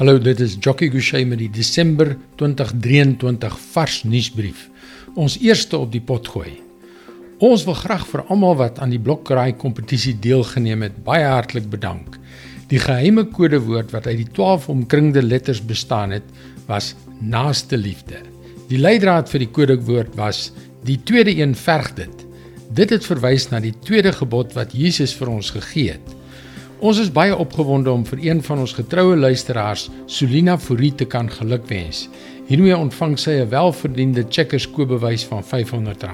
Hallo, dit is Jockey Gouchee met die Desember 2023 vars nuusbrief. Ons eerste op die pot gooi. Ons wil graag vir almal wat aan die blokkraai kompetisie deelgeneem het, baie hartlik bedank. Die geheime kodewoord wat uit die 12 omkringde letters bestaan het, was naaste liefde. Die leidraad vir die kodewoord was die tweede een verg dit. Dit het verwys na die tweede gebod wat Jesus vir ons gegee het. Ons is baie opgewonde om vir een van ons getroue luisteraars, Solina Fourie te kan gelukwens. Hiermee ontvang sy 'n welverdiende Checkers koopbewys van R500.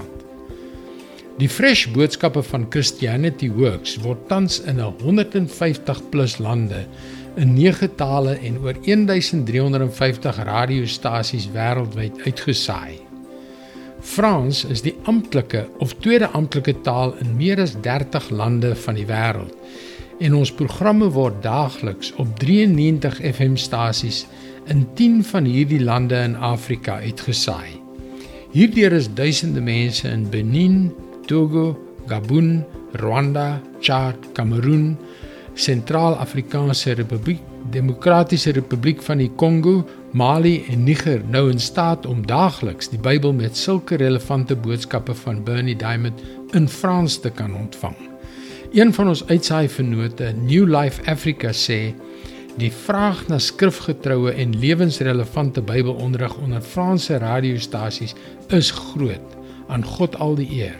Die fresh boodskappe van Christianity Works word tans in 150 plus lande in 9 tale en oor 1350 radiostasies wêreldwyd uitgesaai. Frans is die amptelike of tweede amptelike taal in meer as 30 lande van die wêreld en ons programme word daagliks op 93 FM stasies in 10 van hierdie lande in Afrika uitgesaai. Hierdeur is duisende mense in Benin, Togo, Gabon, Rwanda, Chad, Kameroen, Sentraal-Afrikaanse Republiek, Demokratiese Republiek van die Kongo, Mali en Niger nou in staat om daagliks die Bybel met sulke relevante boodskappe van Bernie Diamond in Frans te kan ontvang. Een van ons uitsaai vennote, New Life Africa sê die vraag na skrifgetroue en lewensrelevante Bybelonderrig onder Franse radiostasies is groot. Aan God al die eer.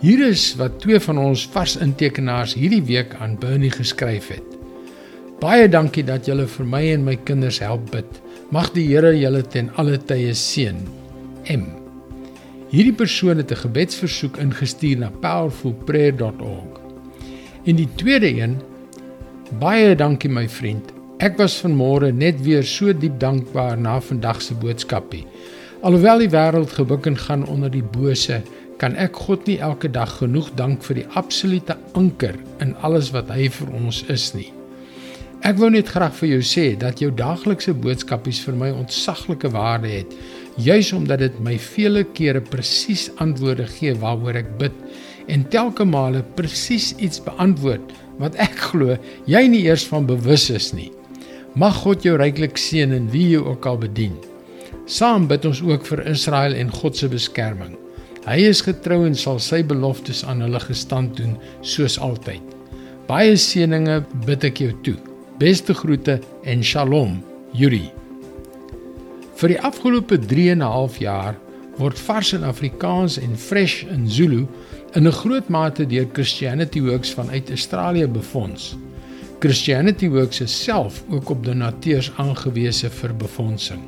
Hier is wat twee van ons vars intekenaars hierdie week aan Bernie geskryf het. Baie dankie dat julle vir my en my kinders help bid. Mag die Here julle ten alle tye seën. M Hierdie persoon het 'n gebedsversoek ingestuur na powerfulprayer.org. En die tweede een: Baie dankie my vriend. Ek was vanmôre net weer so diep dankbaar na vandag se boodskapie. Alhoewel die wêreld gebuk en gaan onder die bose, kan ek God nie elke dag genoeg dank vir die absolute anker in alles wat hy vir ons is nie. Ek wou net graag vir jou sê dat jou daaglikse boodskapies vir my ontsaglike waarde het juis omdat dit my vele kere presies antwoorde gee waaroor ek bid en telke male presies iets beantwoord wat ek glo jy nie eers van bewus is nie. Mag God jou ryklik seën en wie jy ook al bedien. Saam bid ons ook vir Israel en God se beskerming. Hy is getrou en sal sy beloftes aan hulle gestand doen soos altyd. Baie seëninge bid ek jou toe. Beste groete en Shalom, Yuri. Vir die afgelope 3 en 'n half jaar word vars in Afrikaans en fresh in Zulu in 'n groot mate deur Christianity Works vanuit Australië befonds. Christianity Works is self ook op donateurs aangewese vir befondsing.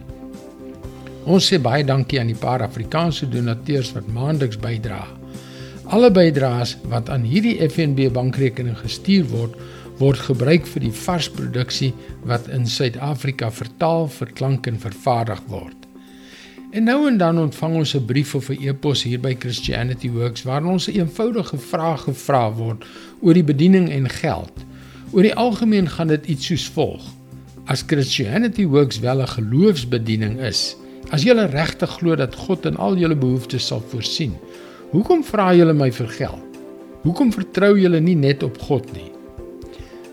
Ons sê baie dankie aan die paar Afrikaanse donateurs wat maandeliks bydra. Alle bydraes wat aan hierdie FNB bankrekening gestuur word, word gebruik vir die vars produksie wat in Suid-Afrika vertaal, verklank en vervaardig word. En nou en dan ontvang ons 'n brief of 'n e-pos hier by Christianity Works waarin ons 'n eenvoudige vraag gevra word oor die bediening en geld. Oor die algemeen gaan dit iets soos volg: As Christianity Works wel 'n geloofsbediening is, as jy regtig glo dat God in al jou behoeftes sal voorsien, hoekom vra jy my vir geld? Hoekom vertrou jy nie net op God nie?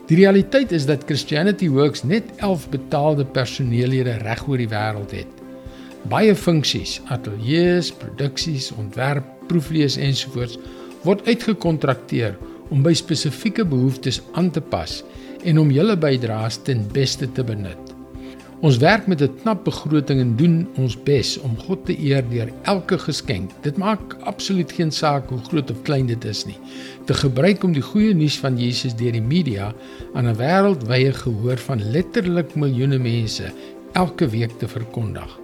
Die realiteit is dat Christianity Works net 11 betaalde personeellede reg oor die wêreld het. Baie funksies, ateljee's, produksies, ontwerp, proeflees ensovoorts word uitgekontrakteer om by spesifieke behoeftes aan te pas en om julle bydraes ten beste te benut. Ons werk met 'n knap begroting en doen ons bes om God te eer deur elke geskenk. Dit maak absoluut geen saak hoe groot of klein dit is nie. Te gebruik om die goeie nuus van Jesus deur die media aan 'n wêreldwye gehoor van letterlik miljoene mense elke week te verkondig.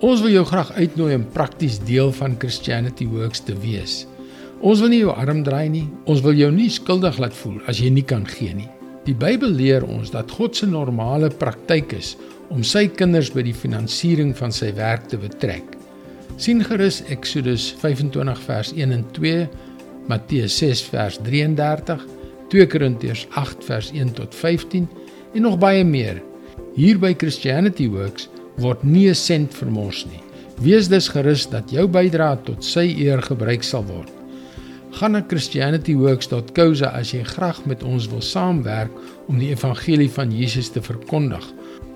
Ons wil jou graag uitnooi om prakties deel van Christianity Works te wees. Ons wil nie jou arm draai nie. Ons wil jou nie skuldig laat voel as jy nie kan gee nie. Die Bybel leer ons dat God se normale praktyk is om sy kinders by die finansiering van sy werk te betrek. sien gerus Eksodus 25 vers 1 en 2, Matteus 6 vers 33, 2 Korintiërs 8 vers 1 tot 15 en nog baie meer. Hier by Christianity Works word nie 'n sent vermors nie. Wees dus gerus dat jou bydrae tot sy eer gebruik sal word. Gaan na christianityworks.co.za as jy graag met ons wil saamwerk om die evangelie van Jesus te verkondig.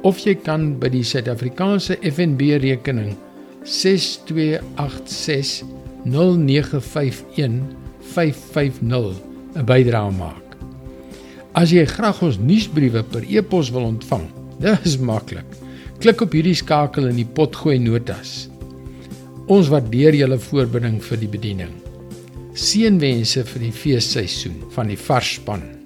Of jy kan by die Suid-Afrikaanse FNB rekening 6286 0951 550 'n bydrae maak. As jy graag ons nuusbriewe per e-pos wil ontvang, dis maklik. Klik op hierdie skakel in die potgooi notas. Ons waardeer julle voorbinding vir die bediening. Seënwense vir die feesseisoen van die Varsspan.